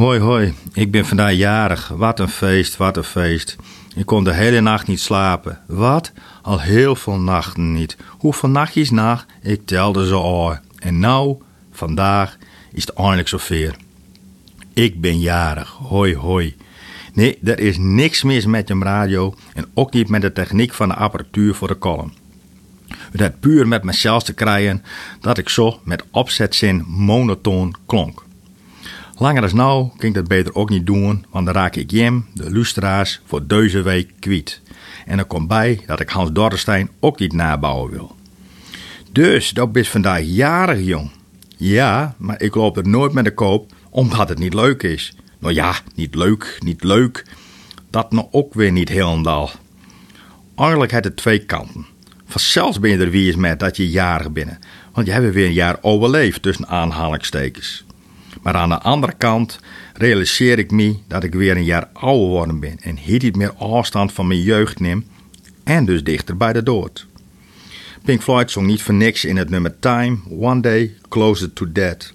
Hoi, hoi. Ik ben vandaag jarig. Wat een feest, wat een feest. Ik kon de hele nacht niet slapen. Wat? Al heel veel nachten niet. Hoeveel nachtjes na? Ik telde ze al. En nou, vandaag, is het eindelijk zover. Ik ben jarig. Hoi, hoi. Nee, er is niks mis met je radio en ook niet met de techniek van de apparatuur voor de column. Het had puur met mezelf te krijgen dat ik zo met opzetzin monotoon klonk. Langer als nou kan ik dat beter ook niet doen, want dan raak ik jem, de lustra's, voor deze week kwijt. En er komt bij dat ik Hans Dorrestein ook niet nabouwen wil. Dus, dat is vandaag jarig, jong. Ja, maar ik loop er nooit met de koop, omdat het niet leuk is. Nou ja, niet leuk, niet leuk. Dat nou ook weer niet helemaal. Eigenlijk heeft het twee kanten. Vanzelfs ben je er wie is met dat je jarig bent. Want je hebt weer een jaar overleefd tussen aanhalingstekens. Maar aan de andere kant realiseer ik me dat ik weer een jaar ouder geworden ben en hier niet meer afstand van mijn jeugd neem en dus dichter bij de dood. Pink Floyd zong niet voor niks in het nummer Time, One Day, Closer to Death.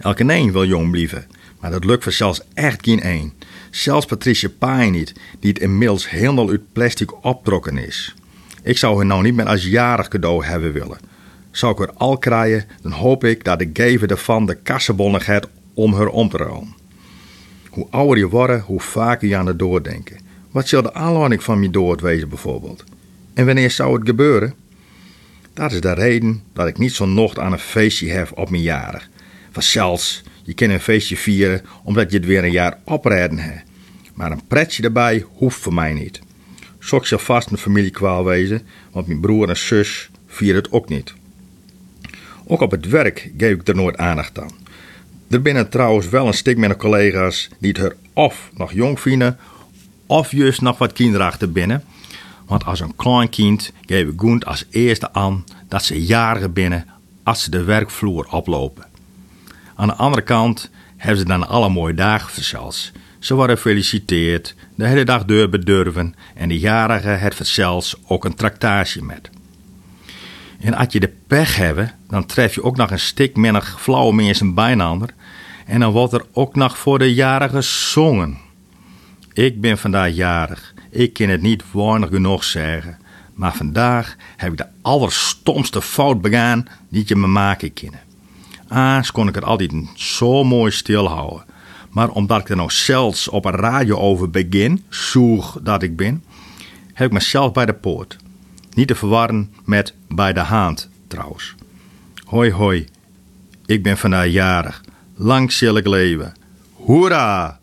Elke een wil jong blijven, maar dat lukt voor zelfs echt geen één. Zelfs Patricia Pai niet, die het inmiddels helemaal uit plastic optrokken is. Ik zou haar nou niet meer als jarig cadeau hebben willen. Zou ik er al krijgen, dan hoop ik dat de gever ervan de kassenbonnen gaat om haar om te. Hoe ouder je wordt, hoe vaker je aan het doordenken. Wat zal de aanleiding van je dood wezen bijvoorbeeld? En wanneer zou het gebeuren? Dat is de reden dat ik niet zo'n nocht aan een feestje heb op mijn jarig. Vanzelfs, je kan een feestje vieren omdat je het weer een jaar oprijden hebt. Maar een pretje erbij hoeft voor mij niet. Sok zal vast een familiekwaal wezen, want mijn broer en zus vieren het ook niet. Ook op het werk geef ik er nooit aandacht aan. Er binnen trouwens wel een stuk met collega's die het er of nog jong vinden, of juist nog wat kinderachtig binnen. Want als een klein kind geef ik goed als eerste aan dat ze jaren binnen als ze de werkvloer oplopen. Aan de andere kant hebben ze dan alle mooie dagen zelfs. Ze worden gefeliciteerd, de hele dag deur bedurven en de jarige het zelfs ook een tractatie met. En als je de pech hebt, dan tref je ook nog een stik minder flauwe mensen bijnander. En dan wordt er ook nog voor de jarige gezongen. Ik ben vandaag jarig. Ik kan het niet weinig genoeg zeggen. Maar vandaag heb ik de allerstomste fout begaan die je me maken kan. Aans kon ik het altijd zo mooi stilhouden. Maar omdat ik er nog zelfs op een radio over begin, zoeg dat ik ben, heb ik mezelf bij de poort. Niet te verwarren met bij de haand trouwens. Hoi hoi, ik ben vandaag jarig. Lang zal ik leven. Hoera!